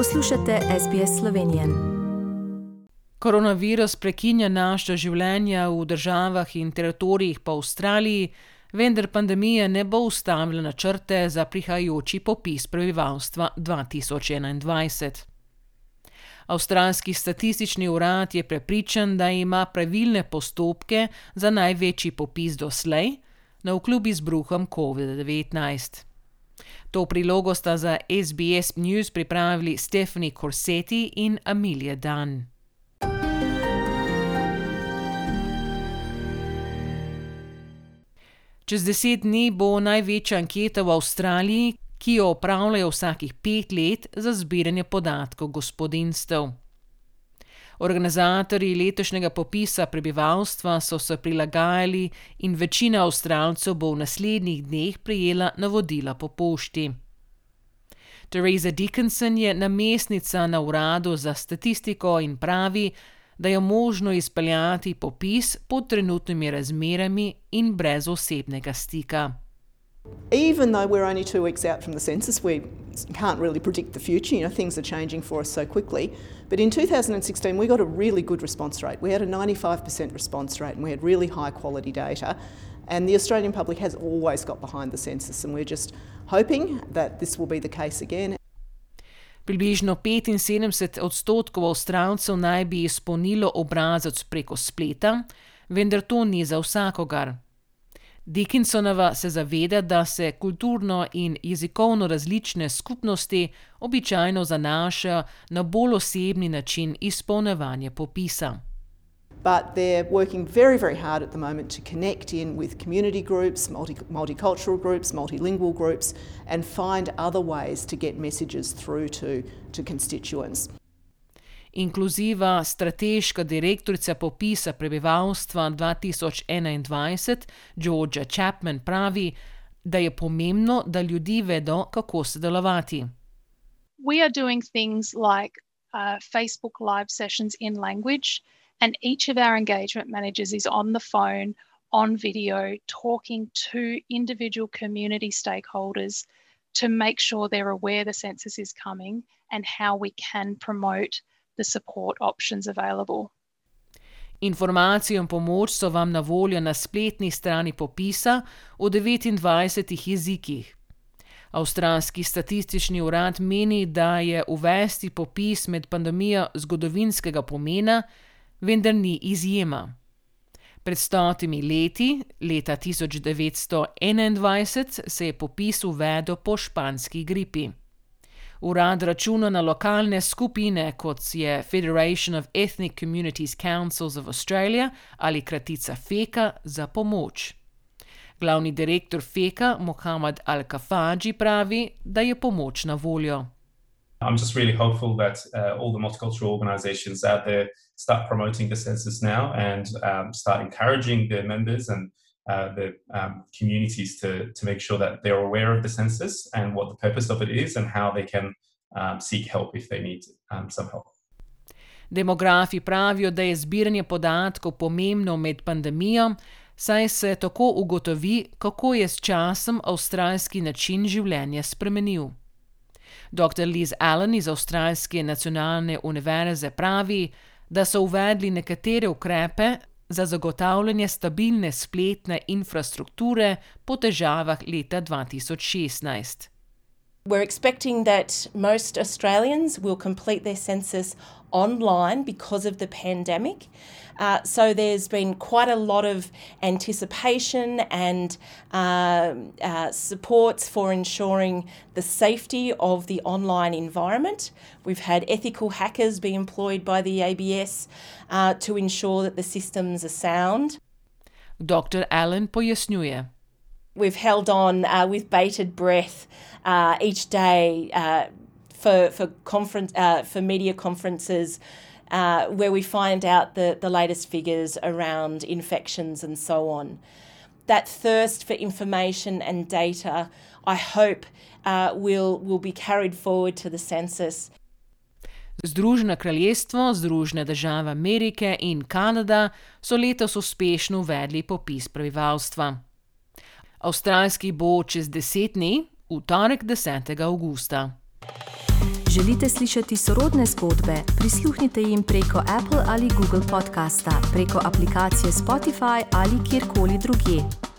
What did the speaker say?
Poslušate SBS Slovenije. Koronavirus prekinja naša življenja v državah in teritorijih po Avstraliji, vendar pandemija ne bo ustavila načrte za prihajajoči popis prebivalstva 2021. Avstralski statistični urad je prepričan, da ima pravilne postopke za največji popis doslej, na vkljub izbruhom COVID-19. To prilogo sta za SBS News pripravili Stephanie Corsetti in Amelia Dunn. Čez deset dni bo največja anketa v Avstraliji, ki jo opravljajo vsakih pet let za zbiranje podatkov gospodinstv. Organizatorji letošnjega popisa prebivalstva so se prilagajali in večina Avstralcev bo v naslednjih dneh prejela navodila po pošti. Teresa Dickinson je namestnica na uradu za statistiko in pravi, da je možno izpeljati popis pod trenutnimi razmerami in brez osebnega stika. Even though we're only two weeks out from the census, we can't really predict the future. You know, things are changing for us so quickly. But in 2016, we got a really good response rate. We had a 95% response rate and we had really high quality data. And the Australian public has always got behind the census, and we're just hoping that this will be the case again. Približno 75 odstotkov Avstralcev naj bi izpolnilo obrazec preko spleta, vendar to ni za vsakogar. Dickinsonova se zaveda, da se kulturno in jezikovno različne skupnosti običajno zanašajo na bolj osebni način izpolnevanja popisa. But they're working very, very hard at the moment to connect in with community groups, multi- multicultural groups, multilingual groups, and find other ways to get messages through to, to constituents. Inkluziva strateška direktorica popisa prebivalstva 2021, Georgia Chapman, pravi, da je pomembno, da ljudi vedo, kako sodelovati. We are doing things like uh, Facebook live sessions in language, and each of our engagement managers is on the phone, on video, talking to individual community stakeholders to make sure they're aware the census is coming and how we can promote the support options available. Informacijo in pomoč so vam na voljo na spletni strani popisa v 29 jezikih. Avstralski statistični urad meni, da je uvesti popis med pandemijo zgodovinskega pomena, vendar ni izjema. Pred stotimi leti, leta 1921, se je popis uvedel po španski gripi. Urad računa na lokalne skupine, kot je Federation of Ethnic Communities Councils of Australia ali kratica FECA, za pomoč. Glavni direktor FECA, Mohamed Al-Kafaji, pravi, da je pomoč na voljo. I'm just really hopeful that uh, all the multicultural organizations out there start promoting the census now and um, start encouraging their members and uh, the um, communities to, to make sure that they're aware of the census and what the purpose of it is and how they can um, seek help if they need um, some help. Demografi pravijo, da je zbiranje podatkov pomembno med pandemijo, saj se tako ugotovi, kako je s časom avstralski način življenja spremenil. Dr. Liz Allen iz Avstralske nacionalne univerze pravi, da so uvedli nekatere ukrepe za zagotavljanje stabilne spletne infrastrukture po težavah leta 2016. We're expecting that most Australians will complete their census online because of the pandemic. Uh, so there's been quite a lot of anticipation and uh, uh, supports for ensuring the safety of the online environment. We've had ethical hackers be employed by the ABS uh, to ensure that the systems are sound. Dr. Allen pojasnjuje. We've held on uh, with bated breath uh, each day uh, for for conference uh, for media conferences. Uh, where we find out the, the latest figures around infections and so on. That thirst for information and data, I hope, uh, will, will be carried forward to the census. Združeno kraljestvo, Združene države Amerike in Kanada so letos uspešno uvedli popis prebivalstva. Avstralski bo čez deset dni, v torek 10. augusta. Želite slišati sorodne zgodbe? Prisluhnite jim preko Apple ali Google podcasta, preko aplikacije Spotify ali kjerkoli drugje.